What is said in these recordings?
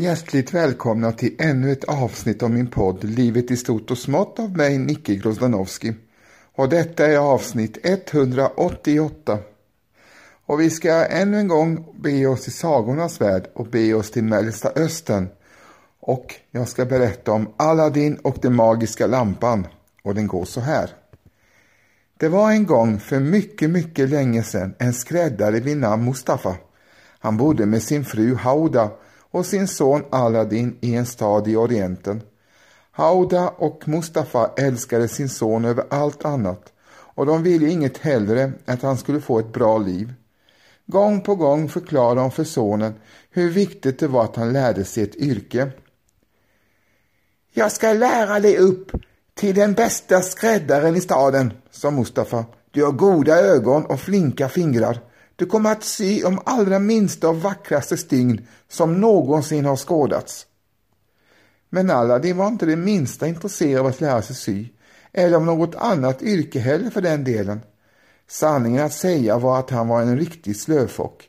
Hjärtligt välkomna till ännu ett avsnitt av min podd Livet i stort och smått av mig, Nicke Grozdanowski. Och detta är avsnitt 188. Och vi ska ännu en gång be oss till sagornas värld och be oss till Mellersta Östern. Och jag ska berätta om Aladdin och den magiska lampan. Och den går så här. Det var en gång för mycket, mycket länge sedan en skräddare vid namn Mustafa. Han bodde med sin fru Hauda och sin son Aladdin i en stad i Orienten. Hauda och Mustafa älskade sin son över allt annat och de ville inget hellre än att han skulle få ett bra liv. Gång på gång förklarade de för sonen hur viktigt det var att han lärde sig ett yrke. Jag ska lära dig upp till den bästa skräddaren i staden, sa Mustafa. Du har goda ögon och flinka fingrar. Du kommer att sy de allra minsta och vackraste stygn som någonsin har skådats. Men Aladdin var inte det minsta intresserad av att lära sig sy, eller av något annat yrke heller för den delen. Sanningen att säga var att han var en riktig slöfock.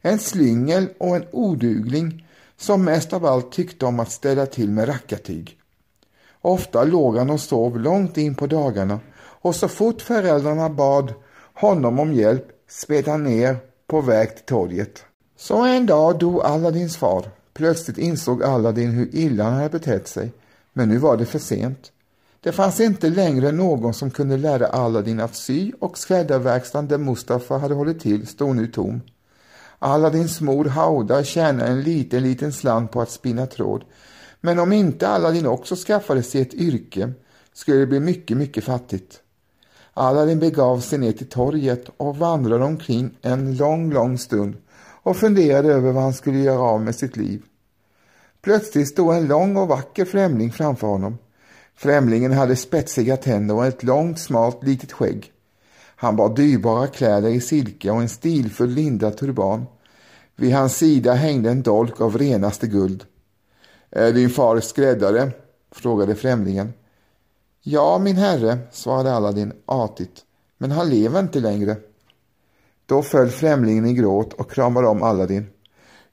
En slyngel och en odugling som mest av allt tyckte om att ställa till med rackartyg. Ofta låg han och sov långt in på dagarna och så fort föräldrarna bad honom om hjälp sped han ner på väg till torget. Så en dag dog Aladdins far. Plötsligt insåg Aladdin hur illa han hade betett sig. Men nu var det för sent. Det fanns inte längre någon som kunde lära Aladdin att sy och skräddarverkstaden där Mustafa hade hållit till stod nu tom. Aladdins mor Hauda tjänade en liten, liten slant på att spinna tråd. Men om inte Aladdin också skaffade sig ett yrke skulle det bli mycket, mycket fattigt. Aladdin begav sig ner till torget och vandrade omkring en lång, lång stund och funderade över vad han skulle göra av med sitt liv. Plötsligt stod en lång och vacker främling framför honom. Främlingen hade spetsiga tänder och ett långt, smalt, litet skägg. Han bar dyrbara kläder i silke och en stilfull lindad turban. Vid hans sida hängde en dolk av renaste guld. Är din far skräddare? frågade främlingen. Ja, min herre, svarade Aladdin artigt, men han lever inte längre. Då föll främlingen i gråt och kramade om Aladdin.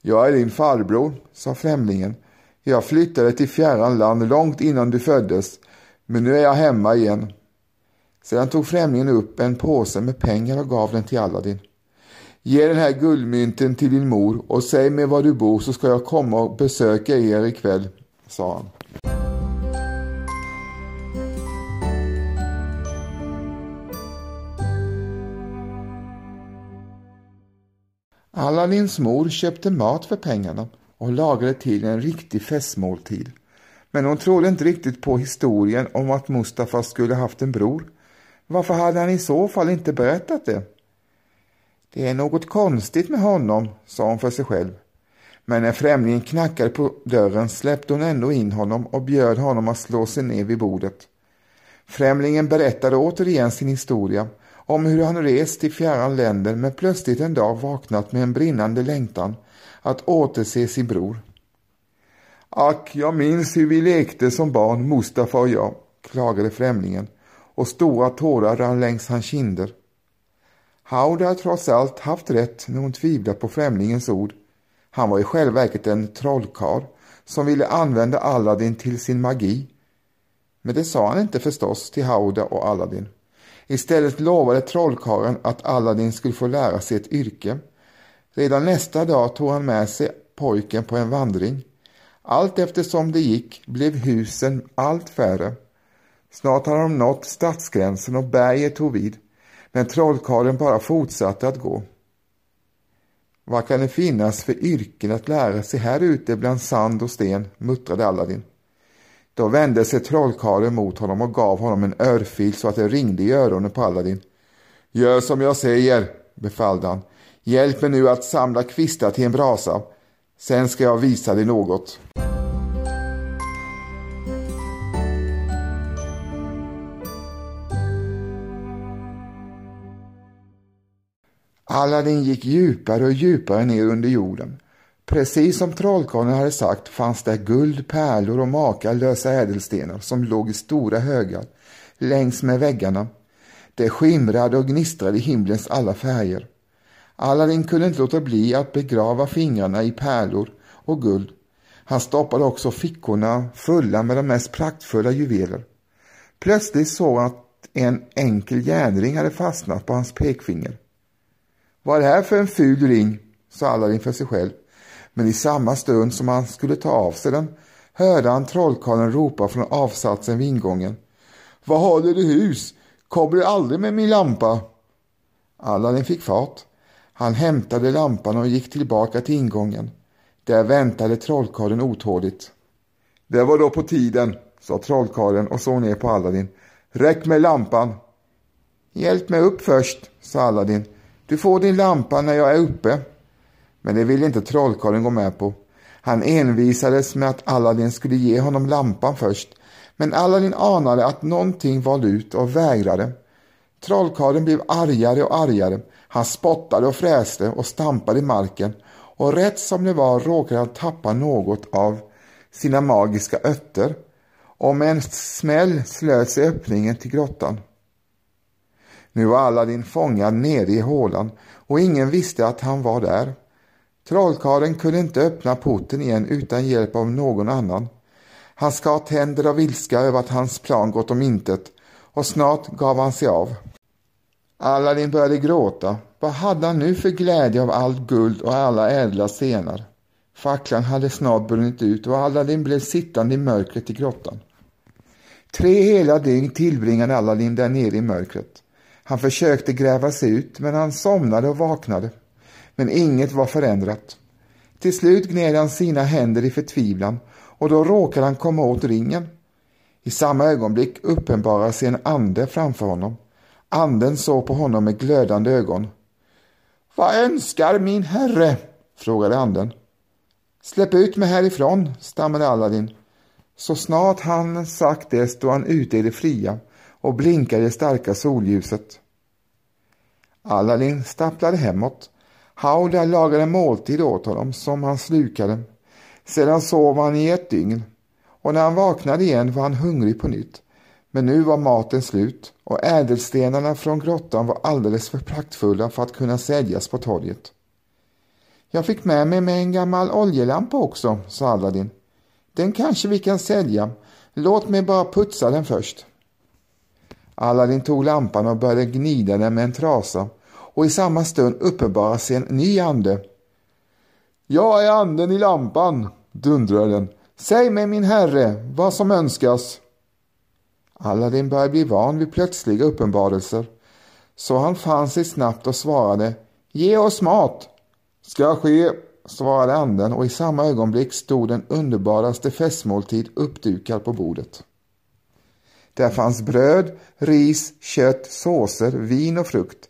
Jag är din farbror, sa främlingen. Jag flyttade till fjärran land långt innan du föddes, men nu är jag hemma igen. Sedan tog främlingen upp en påse med pengar och gav den till Aladdin. Ge den här guldmynten till din mor och säg mig var du bor så ska jag komma och besöka er ikväll, sa han. Aladdins mor köpte mat för pengarna och lagade till en riktig festmåltid. Men hon trodde inte riktigt på historien om att Mustafa skulle haft en bror. Varför hade han i så fall inte berättat det? Det är något konstigt med honom, sa hon för sig själv. Men när främlingen knackade på dörren släppte hon ändå in honom och bjöd honom att slå sig ner vid bordet. Främlingen berättade återigen sin historia om hur han rest till fjärran länder men plötsligt en dag vaknat med en brinnande längtan att återse sin bror. Ack, jag minns hur vi lekte som barn, Mustafa och jag, klagade främlingen och stora tårar rann längs hans kinder. Hauda hade trots allt haft rätt när hon tvivlat på främlingens ord. Han var i själva verket en trollkarl som ville använda Aladdin till sin magi. Men det sa han inte förstås till Hauda och Aladdin. Istället lovade trollkarlen att Aladdin skulle få lära sig ett yrke. Redan nästa dag tog han med sig pojken på en vandring. Allt eftersom det gick blev husen allt färre. Snart hade de nått stadsgränsen och berget tog vid. Men trollkarlen bara fortsatte att gå. Vad kan det finnas för yrken att lära sig här ute bland sand och sten, muttrade Aladdin. Då vände sig trollkarlen mot honom och gav honom en örfil så att det ringde i öronen på Aladdin. Gör som jag säger, befallde han. Hjälp mig nu att samla kvistar till en brasa. Sen ska jag visa dig något. Aladdin gick djupare och djupare ner under jorden. Precis som trollkarlen hade sagt fanns där guld, pärlor och makalösa ädelstenar som låg i stora högar längs med väggarna. Det skimrade och gnistrade i himlens alla färger. Aladdin kunde inte låta bli att begrava fingrarna i pärlor och guld Han stoppade också fickorna fulla med de mest praktfulla juveler. Plötsligt såg han att en enkel järnring hade fastnat på hans pekfinger. Vad är det här för en ful ring? sa Aladdin för sig själv. Men i samma stund som han skulle ta av sig den hörde han trollkarlen ropa från avsatsen vid ingången. Vad håller du hus? Kommer du aldrig med min lampa? Aladdin fick fart. Han hämtade lampan och gick tillbaka till ingången. Där väntade trollkarlen otåligt. Det var då på tiden, sa trollkarlen och såg ner på Aladdin. Räck mig lampan. Hjälp mig upp först, sa Aladdin. Du får din lampa när jag är uppe. Men det ville inte trollkarlen gå med på. Han envisades med att Aladdin skulle ge honom lampan först. Men Aladdin anade att någonting var lut och vägrade. Trollkarlen blev argare och argare. Han spottade och fräste och stampade i marken och rätt som det var råkade han tappa något av sina magiska ötter och med en smäll slöt sig öppningen till grottan. Nu var Aladdin fångad nere i hålan och ingen visste att han var där. Trollkarlen kunde inte öppna porten igen utan hjälp av någon annan. Han skar tänder av ilska över att hans plan gått om intet och snart gav han sig av. Aladdin började gråta. Vad hade han nu för glädje av allt guld och alla ädla stenar? Facklan hade snart brunnit ut och Aladdin blev sittande i mörkret i grottan. Tre hela dygn tillbringade Aladdin där nere i mörkret. Han försökte gräva sig ut, men han somnade och vaknade. Men inget var förändrat. Till slut gned han sina händer i förtvivlan och då råkade han komma åt ringen. I samma ögonblick uppenbarade sig en ande framför honom. Anden såg på honom med glödande ögon. Vad önskar min herre? frågade anden. Släpp ut mig härifrån, stammade Aladdin. Så snart han sagt det stod han ute i det fria och blinkade i det starka solljuset. Aladdin stapplade hemåt. Hauda lagade måltid åt honom som han slukade. Sedan sov han i ett dygn och när han vaknade igen var han hungrig på nytt. Men nu var maten slut och ädelstenarna från grottan var alldeles för praktfulla för att kunna säljas på torget. Jag fick med mig med en gammal oljelampa också, sa Aladdin. Den kanske vi kan sälja. Låt mig bara putsa den först. Aladdin tog lampan och började gnida den med en trasa och i samma stund uppenbarar sig en ny ande. Jag är anden i lampan, dundrar den. Säg mig min herre vad som önskas. Aladdin började bli van vid plötsliga uppenbarelser, så han fann sig snabbt och svarade Ge oss mat. Ska ske, svarade anden och i samma ögonblick stod den underbaraste festmåltid uppdukad på bordet. Där fanns bröd, ris, kött, såser, vin och frukt.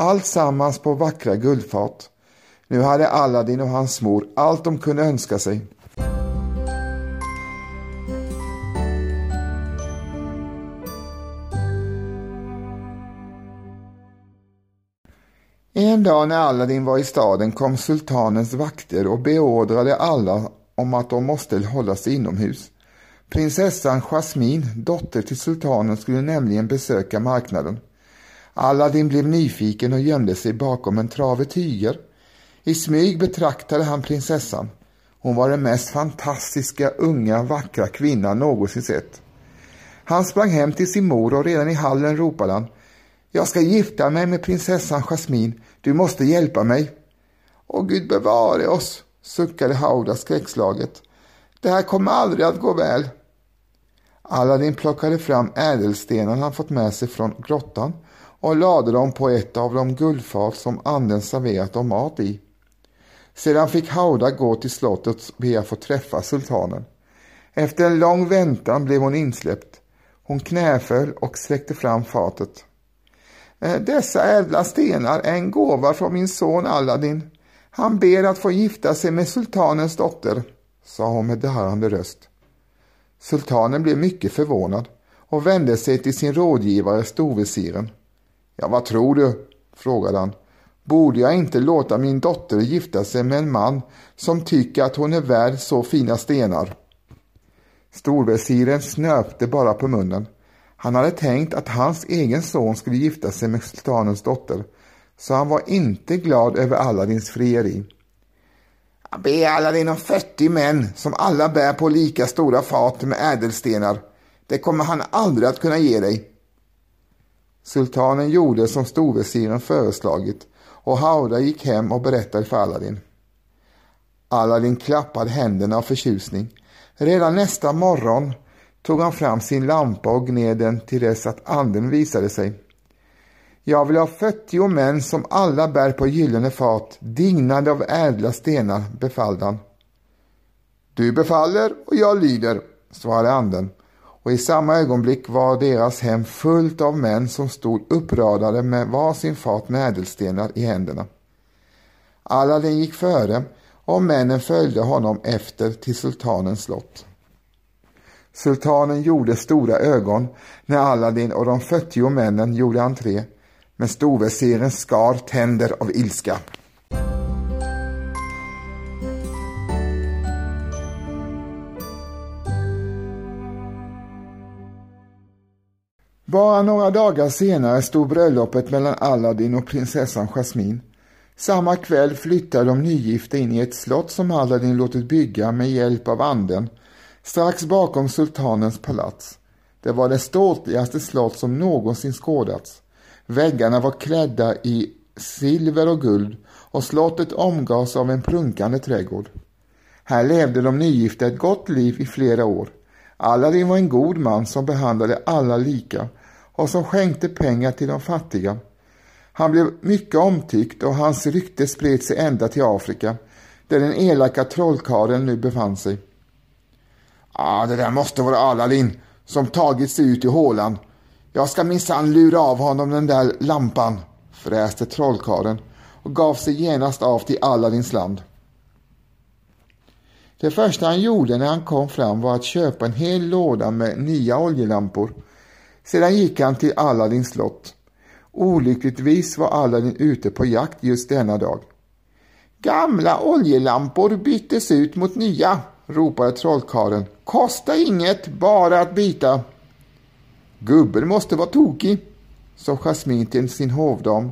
Allt sammans på vackra guldfat. Nu hade Aladdin och hans mor allt de kunde önska sig. En dag när Aladdin var i staden kom sultanens vakter och beordrade alla om att de måste hålla sig inomhus. Prinsessan Jasmine, dotter till sultanen, skulle nämligen besöka marknaden. Aladdin blev nyfiken och gömde sig bakom en trave tyger. I smyg betraktade han prinsessan. Hon var den mest fantastiska, unga, vackra kvinnan någonsin sett. Han sprang hem till sin mor och redan i hallen ropade han jag ska gifta mig med prinsessan Jasmin. Du måste hjälpa mig. Åh, Gud bevare oss, suckade Hauda skräckslaget. Det här kommer aldrig att gå väl. Aladdin plockade fram ädelstenar han fått med sig från grottan och lade dem på ett av de guldfat som anden serverat dem mat i. Sedan fick Hauda gå till slottet och be att få träffa sultanen. Efter en lång väntan blev hon insläppt. Hon knäföll och sträckte fram fatet. Eh, dessa ädla stenar är en gåva från min son Aladdin. Han ber att få gifta sig med sultanens dotter, sa hon med darrande röst. Sultanen blev mycket förvånad och vände sig till sin rådgivare storvisiren. Ja, vad tror du? frågade han. Borde jag inte låta min dotter gifta sig med en man som tycker att hon är värd så fina stenar? Storvesiren snöpte bara på munnen. Han hade tänkt att hans egen son skulle gifta sig med sultanens dotter, så han var inte glad över Aladdins frieri. Be Aladdin om 40 män som alla bär på lika stora fat med ädelstenar. Det kommer han aldrig att kunna ge dig. Sultanen gjorde som storvesiren föreslagit och Hauda gick hem och berättade för Aladdin. Aladdin klappade händerna av förtjusning. Redan nästa morgon tog han fram sin lampa och gned den till dess att anden visade sig. Jag vill ha 40 män som alla bär på gyllene fat, dignade av ädla stenar, befallde han. Du befaller och jag lyder, svarade anden och i samma ögonblick var deras hem fullt av män som stod uppradade med varsin fat med ädelstenar i händerna. Aladdin gick före och männen följde honom efter till sultanens slott. Sultanen gjorde stora ögon när Aladdin och de 40 männen gjorde entré, men storvesiren skar tänder av ilska. Bara några dagar senare stod bröllopet mellan Aladdin och prinsessan Jasmine. Samma kväll flyttade de nygifta in i ett slott som Aladdin låtit bygga med hjälp av anden, strax bakom sultanens palats. Det var det ståtligaste slott som någonsin skådats. Väggarna var klädda i silver och guld och slottet omgavs av en prunkande trädgård. Här levde de nygifta ett gott liv i flera år. Aladdin var en god man som behandlade alla lika och som skänkte pengar till de fattiga. Han blev mycket omtyckt och hans rykte spred sig ända till Afrika, där den elaka trollkarlen nu befann sig. Ah, det där måste vara Aladdin som tagit sig ut i hålan. Jag ska minsann lura av honom den där lampan, fräste trollkarlen och gav sig genast av till Aladdins land. Det första han gjorde när han kom fram var att köpa en hel låda med nya oljelampor sedan gick han till Aladdins slott. Olyckligtvis var Aladdin ute på jakt just denna dag. Gamla oljelampor byttes ut mot nya, ropade trollkarlen. Kosta inget, bara att byta. Gubben måste vara tokig, sa Jasmin till sin hovdam.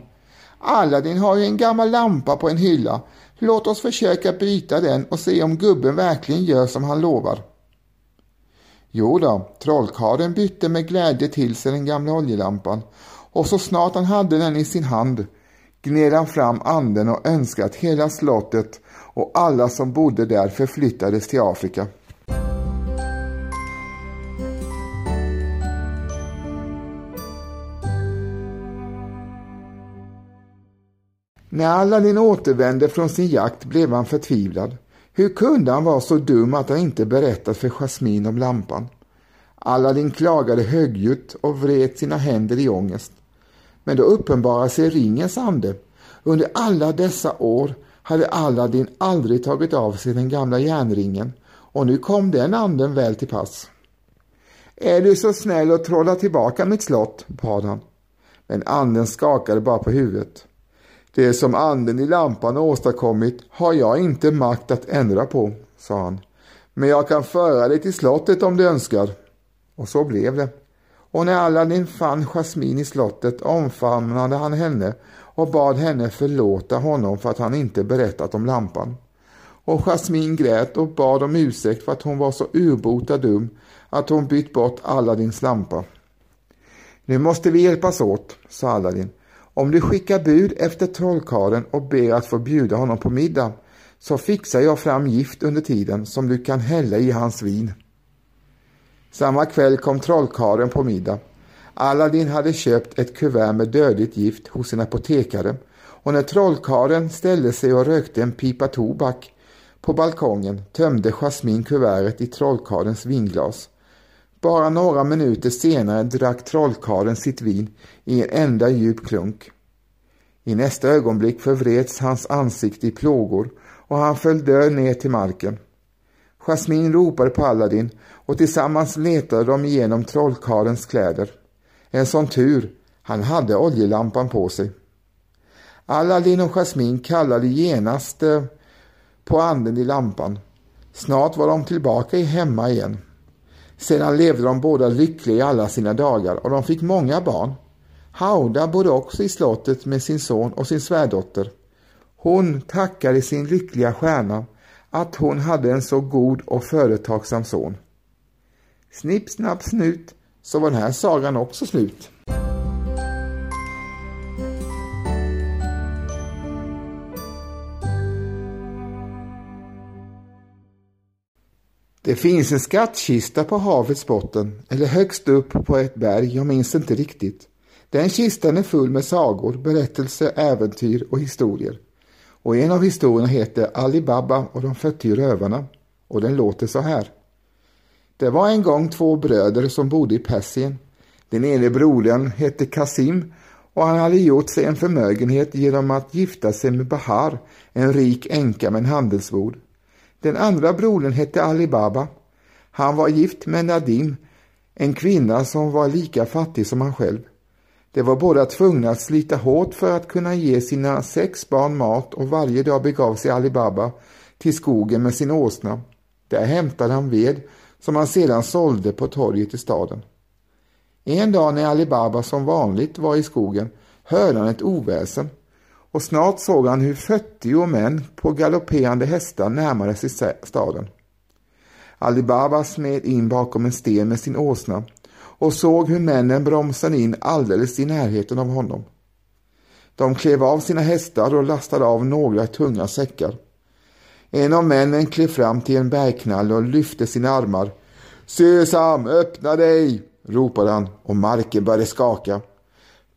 Aladdin har ju en gammal lampa på en hylla. Låt oss försöka byta den och se om gubben verkligen gör som han lovar. Jo då, trollkarlen bytte med glädje till sig den gamla oljelampan och så snart han hade den i sin hand gned han fram anden och önskade att hela slottet och alla som bodde där förflyttades till Afrika. När Aladdin återvände från sin jakt blev han förtvivlad. Hur kunde han vara så dum att han inte berättat för Jasmin om lampan? Aladdin klagade högljutt och vred sina händer i ångest. Men då uppenbarade sig ringens ande. Under alla dessa år hade Aladdin aldrig tagit av sig den gamla järnringen och nu kom den anden väl till pass. Är du så snäll och trolla tillbaka mitt slott, bad han. Men anden skakade bara på huvudet. Det som anden i lampan åstadkommit har jag inte makt att ändra på, sa han. Men jag kan föra dig till slottet om du önskar. Och så blev det. Och när Aladdin fann Jasmin i slottet omfamnade han henne och bad henne förlåta honom för att han inte berättat om lampan. Och Jasmin grät och bad om ursäkt för att hon var så urbota dum att hon bytt bort Aladdins lampa. Nu måste vi hjälpas åt, sa Aladdin. Om du skickar bud efter trollkaren och ber att få bjuda honom på middag så fixar jag fram gift under tiden som du kan hälla i hans vin. Samma kväll kom trollkaren på middag. Aladdin hade köpt ett kuvert med dödligt gift hos en apotekare och när trollkaren ställde sig och rökte en pipa tobak på balkongen tömde Jasmin kuvertet i trollkarlens vinglas. Bara några minuter senare drack trollkarlen sitt vin i en enda djup klunk. I nästa ögonblick förvreds hans ansikte i plågor och han föll död ner till marken. Jasmin ropade på Aladdin och tillsammans letade de igenom trollkarlens kläder. En sån tur, han hade oljelampan på sig. Aladdin och Jasmin kallade genast eh, på anden i lampan. Snart var de tillbaka i hemma igen. Sedan levde de båda lyckliga i alla sina dagar och de fick många barn. Hauda bodde också i slottet med sin son och sin svärdotter. Hon tackade sin lyckliga stjärna att hon hade en så god och företagsam son. Snipp, snapp, snut så var den här sagan också slut. Det finns en skattkista på havets botten, eller högst upp på ett berg, jag minns inte riktigt. Den kistan är full med sagor, berättelser, äventyr och historier. Och en av historierna heter Ali Baba och de 40 rövarna. Och den låter så här. Det var en gång två bröder som bodde i Persien. Den ene brodern hette Kasim och han hade gjort sig en förmögenhet genom att gifta sig med Bahar, en rik änka med en handelsbod. Den andra brodern hette Ali Baba. Han var gift med Nadim, en kvinna som var lika fattig som han själv. De var båda tvungna att slita hårt för att kunna ge sina sex barn mat och varje dag begav sig Ali Baba till skogen med sin åsna. Där hämtade han ved som han sedan sålde på torget i staden. En dag när Ali Baba som vanligt var i skogen hörde han ett oväsen och snart såg han hur 40 män på galopperande hästar närmade sig staden. Ali Baba smed in bakom en sten med sin åsna och såg hur männen bromsade in alldeles i närheten av honom. De klev av sina hästar och lastade av några tunga säckar. En av männen klev fram till en bergknalle och lyfte sina armar. Sesam, öppna dig! ropade han och marken började skaka.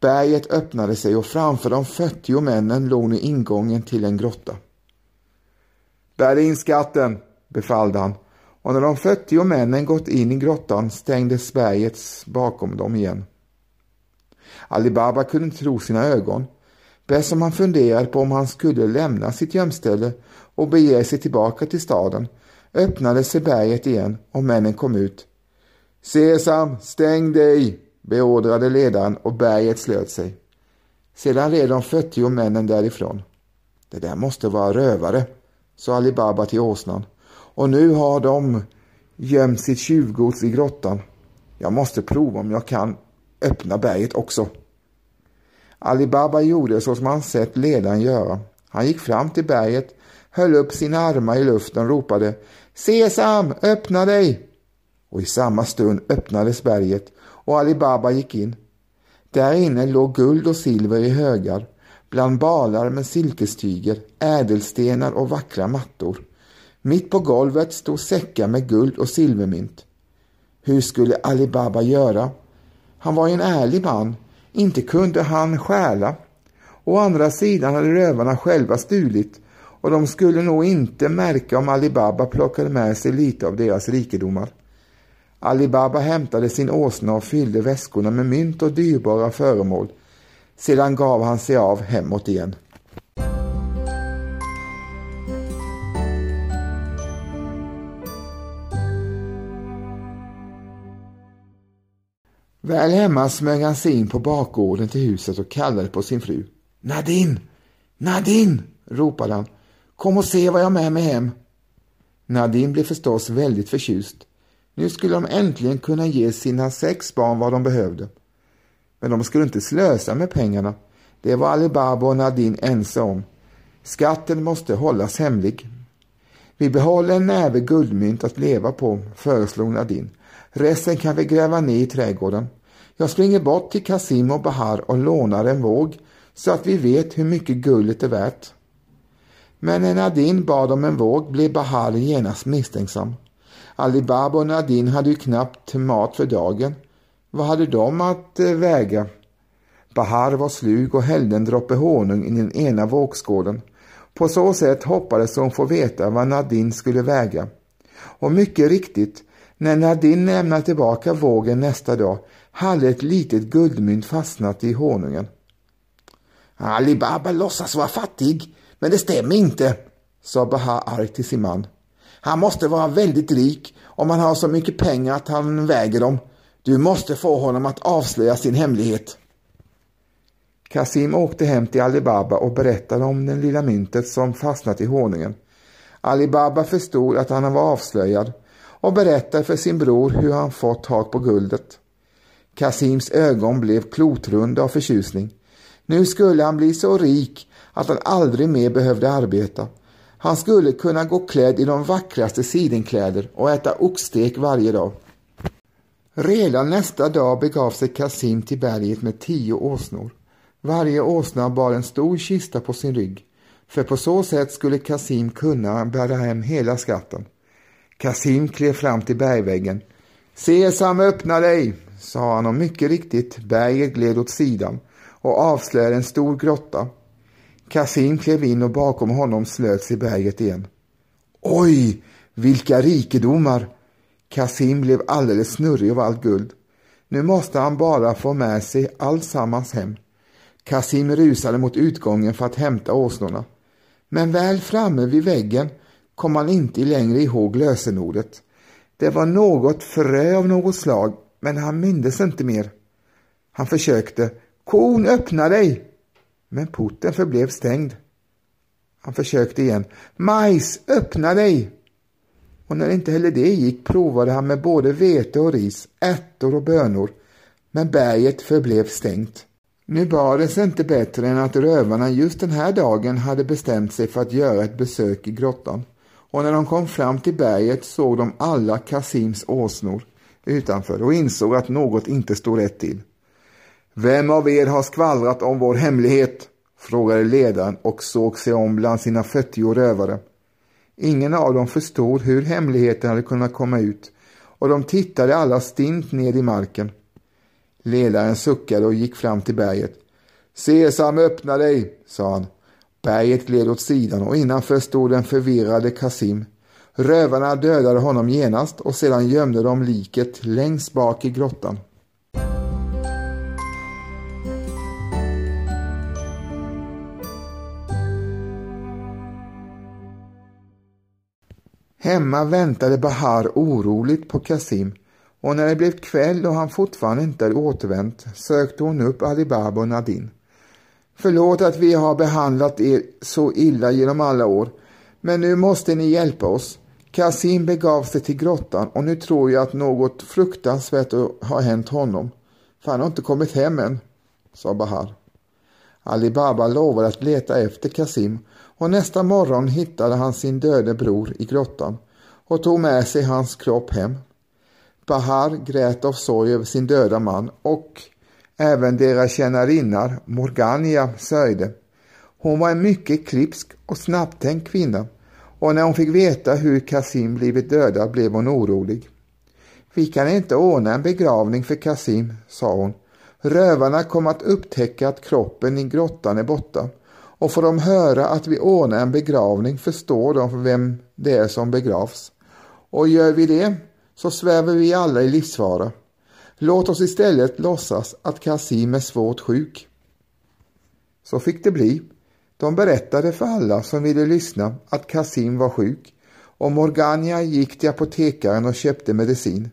Berget öppnade sig och framför de 40 männen låg nu ingången till en grotta. Bär in skatten, befallde han och när de 40 männen gått in i grottan stängdes berget bakom dem igen. Ali Baba kunde inte tro sina ögon. Bäst som han funderade på om han skulle lämna sitt gömställe och bege sig tillbaka till staden öppnade sig berget igen och männen kom ut. Sesam, stäng dig, beordrade ledaren och berget slöt sig. Sedan red de 40 männen därifrån. Det där måste vara rövare, sa Ali Baba till åsnan och nu har de gömt sitt tjuvgods i grottan. Jag måste prova om jag kan öppna berget också. Ali Baba gjorde så som han sett ledaren göra. Han gick fram till berget, höll upp sina armar i luften och ropade Sesam, öppna dig! Och i samma stund öppnades berget och Ali Baba gick in. Där inne låg guld och silver i högar, bland balar med silkestyger, ädelstenar och vackra mattor. Mitt på golvet stod säckar med guld och silvermynt. Hur skulle Ali Baba göra? Han var ju en ärlig man. Inte kunde han stjäla. Å andra sidan hade rövarna själva stulit och de skulle nog inte märka om Ali Baba plockade med sig lite av deras rikedomar. Ali Baba hämtade sin åsna och fyllde väskorna med mynt och dyrbara föremål. Sedan gav han sig av hemåt igen. Väl hemma smög han sig in på bakgården till huset och kallade på sin fru. Nadine! Nadine! ropade han. Kom och se vad jag har med mig hem. Nadine blev förstås väldigt förtjust. Nu skulle de äntligen kunna ge sina sex barn vad de behövde. Men de skulle inte slösa med pengarna. Det var Alibaba och Nadine ense om. Skatten måste hållas hemlig. Vi behåller en näve guldmynt att leva på, föreslog Nadine. Resten kan vi gräva ner i trädgården. Jag springer bort till Kasim och Bahar och lånar en våg så att vi vet hur mycket guldet är värt. Men när Nadine bad om en våg blev Bahar genast misstänksam. Ali Baba och Nadine hade ju knappt mat för dagen. Vad hade de att eh, väga? Bahar var slug och hällde en droppe honung i den ena vågskålen. På så sätt hoppades hon få veta vad Nadine skulle väga. Och mycket riktigt, när Nadine lämnade tillbaka vågen nästa dag hade ett litet guldmynt fastnat i honungen. Ali Baba låtsas vara fattig, men det stämmer inte, sa Bahar argt till sin man. Han måste vara väldigt rik om han har så mycket pengar att han väger dem. Du måste få honom att avslöja sin hemlighet. Kasim åkte hem till Alibaba och berättade om det lilla myntet som fastnat i honungen. Alibaba förstod att han var avslöjad och berättade för sin bror hur han fått tag på guldet. Kasims ögon blev klotrunda av förtjusning. Nu skulle han bli så rik att han aldrig mer behövde arbeta. Han skulle kunna gå klädd i de vackraste sidenkläder och äta oxstek varje dag. Redan nästa dag begav sig Kasim till berget med tio åsnor. Varje åsna bar en stor kista på sin rygg, för på så sätt skulle Kasim kunna bära hem hela skatten. Kasim klev fram till bergväggen. Sesam, öppna dig, sa han och mycket riktigt, berget gled åt sidan och avslöjade en stor grotta. Kasim klev in och bakom honom slöt sig berget igen. Oj, vilka rikedomar! Kasim blev alldeles snurrig av allt guld. Nu måste han bara få med sig alltsammans hem. Kasim rusade mot utgången för att hämta åsnorna. Men väl framme vid väggen kom han inte längre ihåg lösenordet. Det var något frö av något slag, men han mindes inte mer. Han försökte. Kon, öppna dig! Men porten förblev stängd. Han försökte igen. Majs, öppna dig! Och när inte heller det gick provade han med både vete och ris, ärtor och bönor. Men berget förblev stängt. Nu bar det sig inte bättre än att rövarna just den här dagen hade bestämt sig för att göra ett besök i grottan. Och när de kom fram till berget såg de alla Kasims åsnor utanför och insåg att något inte stod rätt till. Vem av er har skvallrat om vår hemlighet? frågade ledaren och såg sig om bland sina fyrtio rövare. Ingen av dem förstod hur hemligheten hade kunnat komma ut och de tittade alla stint ned i marken. Ledaren suckade och gick fram till berget. Sesam, öppna dig, sa han. Berget gled åt sidan och innanför stod den förvirrade Kasim. Rövarna dödade honom genast och sedan gömde de liket längst bak i grottan. Hemma väntade Bahar oroligt på Kasim och när det blev kväll och han fortfarande inte hade återvänt sökte hon upp Ali Baba och Nadine. Förlåt att vi har behandlat er så illa genom alla år, men nu måste ni hjälpa oss. Kasim begav sig till grottan och nu tror jag att något fruktansvärt har hänt honom, för han har inte kommit hem än, sa Bahar. Ali Baba lovade att leta efter Kasim och nästa morgon hittade han sin döde bror i grottan och tog med sig hans kropp hem. Bahar grät av sorg över sin döda man och även deras tjänarinna Morgania sörjde. Hon var en mycket klipsk och snabbtänkt kvinna och när hon fick veta hur Kasim blivit dödad blev hon orolig. Vi kan inte ordna en begravning för Kasim, sa hon. Rövarna kommer att upptäcka att kroppen i grottan är borta och får de höra att vi ordnar en begravning förstår de vem det är som begravs. Och gör vi det så svävar vi alla i livsfara. Låt oss istället låtsas att Kasim är svårt sjuk. Så fick det bli. De berättade för alla som ville lyssna att Kasim var sjuk och Morgania gick till apotekaren och köpte medicin.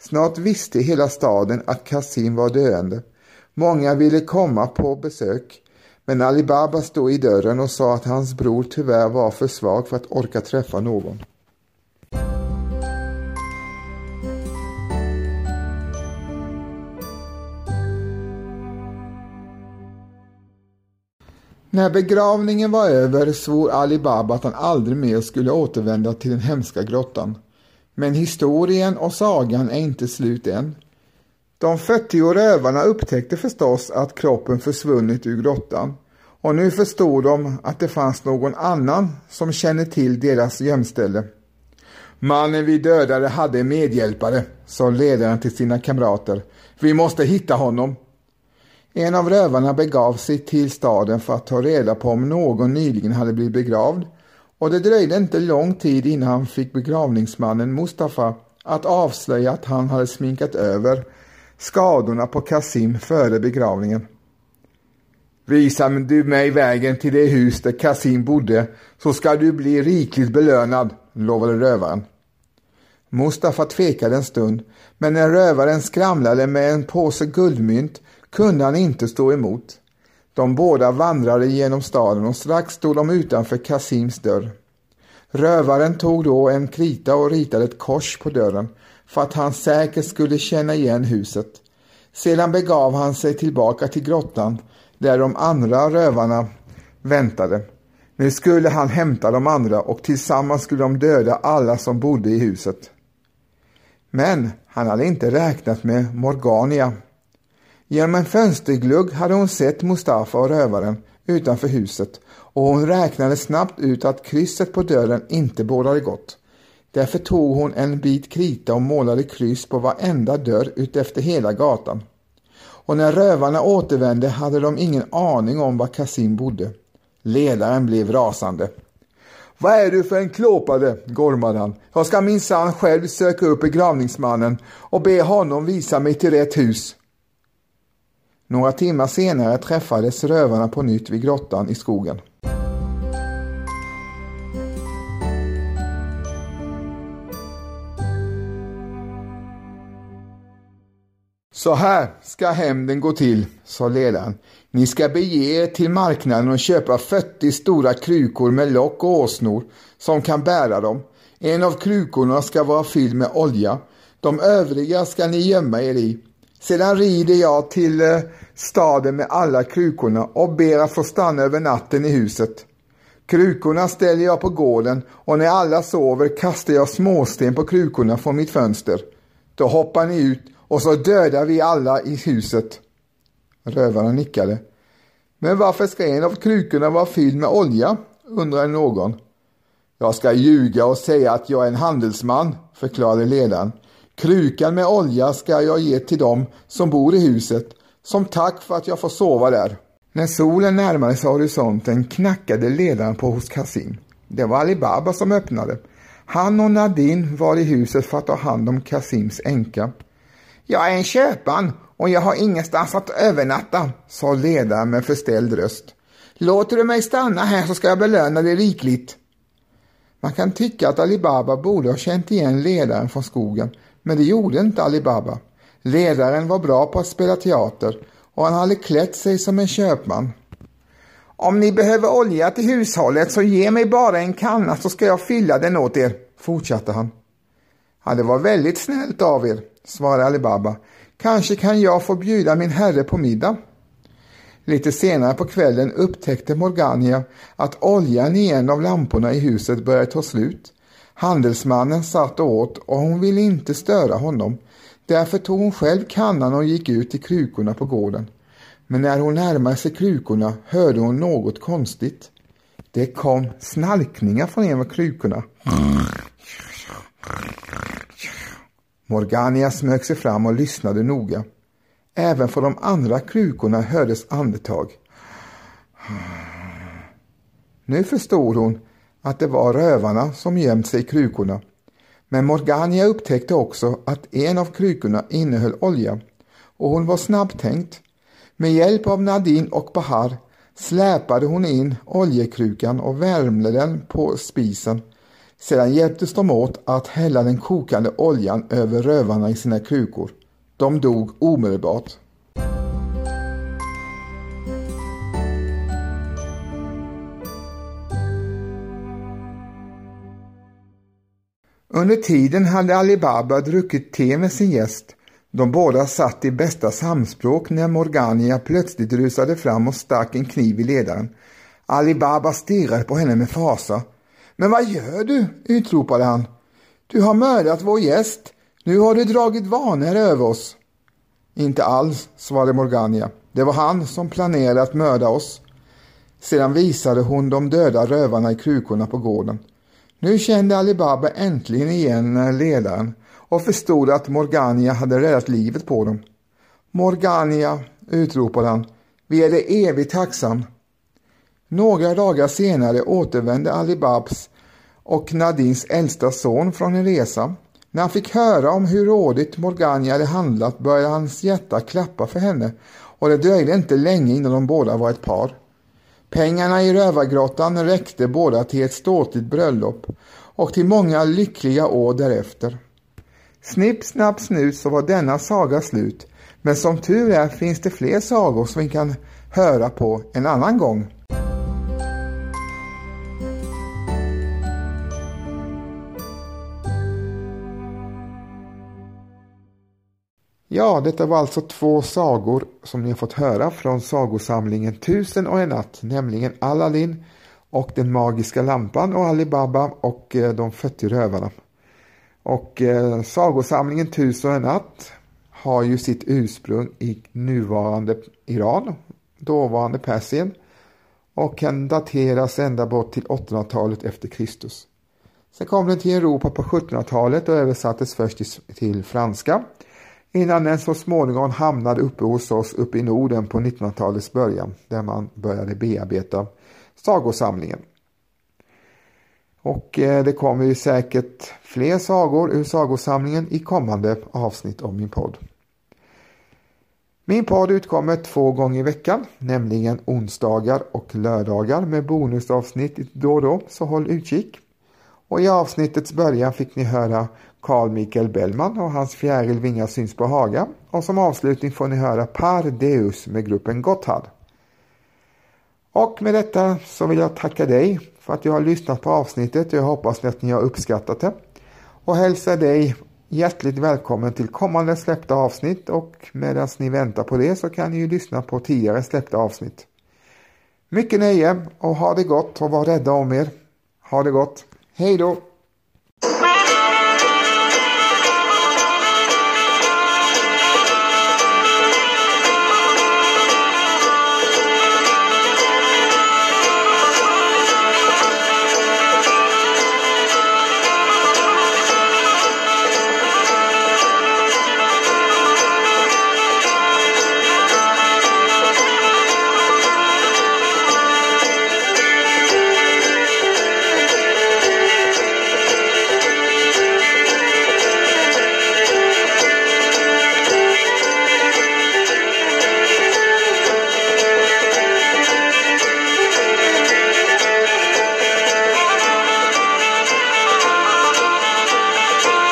Snart visste hela staden att Kasim var döende. Många ville komma på besök men Ali Baba stod i dörren och sa att hans bror tyvärr var för svag för att orka träffa någon. När begravningen var över svor Ali Baba att han aldrig mer skulle återvända till den hemska grottan. Men historien och sagan är inte slut än. De 40 rövarna upptäckte förstås att kroppen försvunnit ur grottan och nu förstod de att det fanns någon annan som kände till deras gömställe. Mannen vi dödade hade en medhjälpare, sa ledaren till sina kamrater. Vi måste hitta honom. En av rövarna begav sig till staden för att ta reda på om någon nyligen hade blivit begravd och det dröjde inte lång tid innan han fick begravningsmannen Mustafa att avslöja att han hade sminkat över skadorna på Kasim före begravningen. Visar du mig vägen till det hus där Kasim bodde så ska du bli rikligt belönad, lovade rövaren. Mustafa tvekade en stund, men när rövaren skramlade med en påse guldmynt kunde han inte stå emot. De båda vandrade genom staden och strax stod de utanför Kasims dörr. Rövaren tog då en krita och ritade ett kors på dörren för att han säkert skulle känna igen huset. Sedan begav han sig tillbaka till grottan där de andra rövarna väntade. Nu skulle han hämta de andra och tillsammans skulle de döda alla som bodde i huset. Men han hade inte räknat med Morgania. Genom en fönsterglugg hade hon sett Mustafa och rövaren utanför huset och hon räknade snabbt ut att krysset på dörren inte bådade gott. Därför tog hon en bit krita och målade kryss på varenda dörr utefter hela gatan. Och när rövarna återvände hade de ingen aning om var Kasim bodde. Ledaren blev rasande. Vad är du för en klåpare, gormade han. Jag ska minsann själv söka upp begravningsmannen och be honom visa mig till rätt hus. Några timmar senare träffades rövarna på nytt vid grottan i skogen. Så här ska hämnden gå till, sa ledaren. Ni ska bege er till marknaden och köpa 40 stora krukor med lock och åsnor som kan bära dem. En av krukorna ska vara fylld med olja. De övriga ska ni gömma er i. Sedan rider jag till eh, staden med alla krukorna och ber att få stanna över natten i huset. Krukorna ställer jag på gården och när alla sover kastar jag småsten på krukorna från mitt fönster. Då hoppar ni ut och så dödar vi alla i huset. Rövarna nickade. Men varför ska en av krukorna vara fylld med olja? undrade någon. Jag ska ljuga och säga att jag är en handelsman, förklarade ledaren. Krukan med olja ska jag ge till dem som bor i huset som tack för att jag får sova där. När solen närmade sig horisonten knackade ledaren på hos Kasim. Det var Ali Baba som öppnade. Han och Nadine var i huset för att ta hand om Kasims änka. Jag är en köpman och jag har ingenstans att övernatta, sa ledaren med förställd röst. Låter du mig stanna här så ska jag belöna dig rikligt. Man kan tycka att Alibaba borde ha känt igen ledaren från skogen, men det gjorde inte Alibaba. Ledaren var bra på att spela teater och han hade klätt sig som en köpman. Om ni behöver olja till hushållet så ge mig bara en kanna så ska jag fylla den åt er, fortsatte han. Ja, det var väldigt snällt av er, svarade Alibaba, Kanske kan jag få bjuda min herre på middag? Lite senare på kvällen upptäckte Morgania att oljan i en av lamporna i huset började ta slut. Handelsmannen satt och åt och hon ville inte störa honom. Därför tog hon själv kannan och gick ut till krukorna på gården. Men när hon närmade sig krukorna hörde hon något konstigt. Det kom snarkningar från en av krukorna. Morgania smög sig fram och lyssnade noga. Även från de andra krukorna hördes andetag. Nu förstod hon att det var rövarna som gömt sig i krukorna. Men Morgania upptäckte också att en av krukorna innehöll olja och hon var snabbtänkt. Med hjälp av Nadine och Bahar släpade hon in oljekrukan och värmde den på spisen sedan hjälptes de åt att hälla den kokande oljan över rövarna i sina krukor. De dog omedelbart. Under tiden hade Alibaba druckit te med sin gäst. De båda satt i bästa samspråk när Morgania plötsligt rusade fram och stack en kniv i ledaren. Alibaba stirrade på henne med fasa. Men vad gör du? utropade han. Du har mördat vår gäst. Nu har du dragit vanor över oss. Inte alls, svarade Morgania. Det var han som planerade att mörda oss. Sedan visade hon de döda rövarna i krukorna på gården. Nu kände Ali Baba äntligen igen ledaren och förstod att Morgania hade räddat livet på dem. Morgania, utropade han, vi är dig evigt tacksam. Några dagar senare återvände Ali Babs och Nadins äldsta son från en resa. När han fick höra om hur rådigt Morgania hade handlat började hans hjärta klappa för henne och det dröjde inte länge innan de båda var ett par. Pengarna i rövargrottan räckte båda till ett ståtligt bröllop och till många lyckliga år därefter. Snipp, snapp, snut så var denna saga slut. Men som tur är finns det fler sagor som vi kan höra på en annan gång. Ja, detta var alltså två sagor som ni har fått höra från sagosamlingen Tusen och en natt, nämligen Aladdin och Den magiska lampan och Alibaba och eh, De 40 rövarna. Och eh, sagosamlingen Tusen och en natt har ju sitt ursprung i nuvarande Iran, dåvarande Persien och kan dateras ända bort till 800-talet efter Kristus. Sen kom den till Europa på 1700-talet och översattes först till franska innan den så småningom hamnade uppe hos oss uppe i Norden på 1900-talets början där man började bearbeta sagosamlingen. Och eh, det kommer ju säkert fler sagor ur sagosamlingen i kommande avsnitt av min podd. Min podd utkommer två gånger i veckan, nämligen onsdagar och lördagar med bonusavsnitt då och då, så håll utkik. Och i avsnittets början fick ni höra Carl Michael Bellman och hans fjärilvingar syns på Haga och som avslutning får ni höra Par Deus med gruppen Gotthard. Och med detta så vill jag tacka dig för att du har lyssnat på avsnittet och jag hoppas att ni har uppskattat det. Och hälsa dig hjärtligt välkommen till kommande släppta avsnitt och medan ni väntar på det så kan ni ju lyssna på tidigare släppta avsnitt. Mycket nöje och ha det gott och var rädda om er. Ha det gott. Hej då!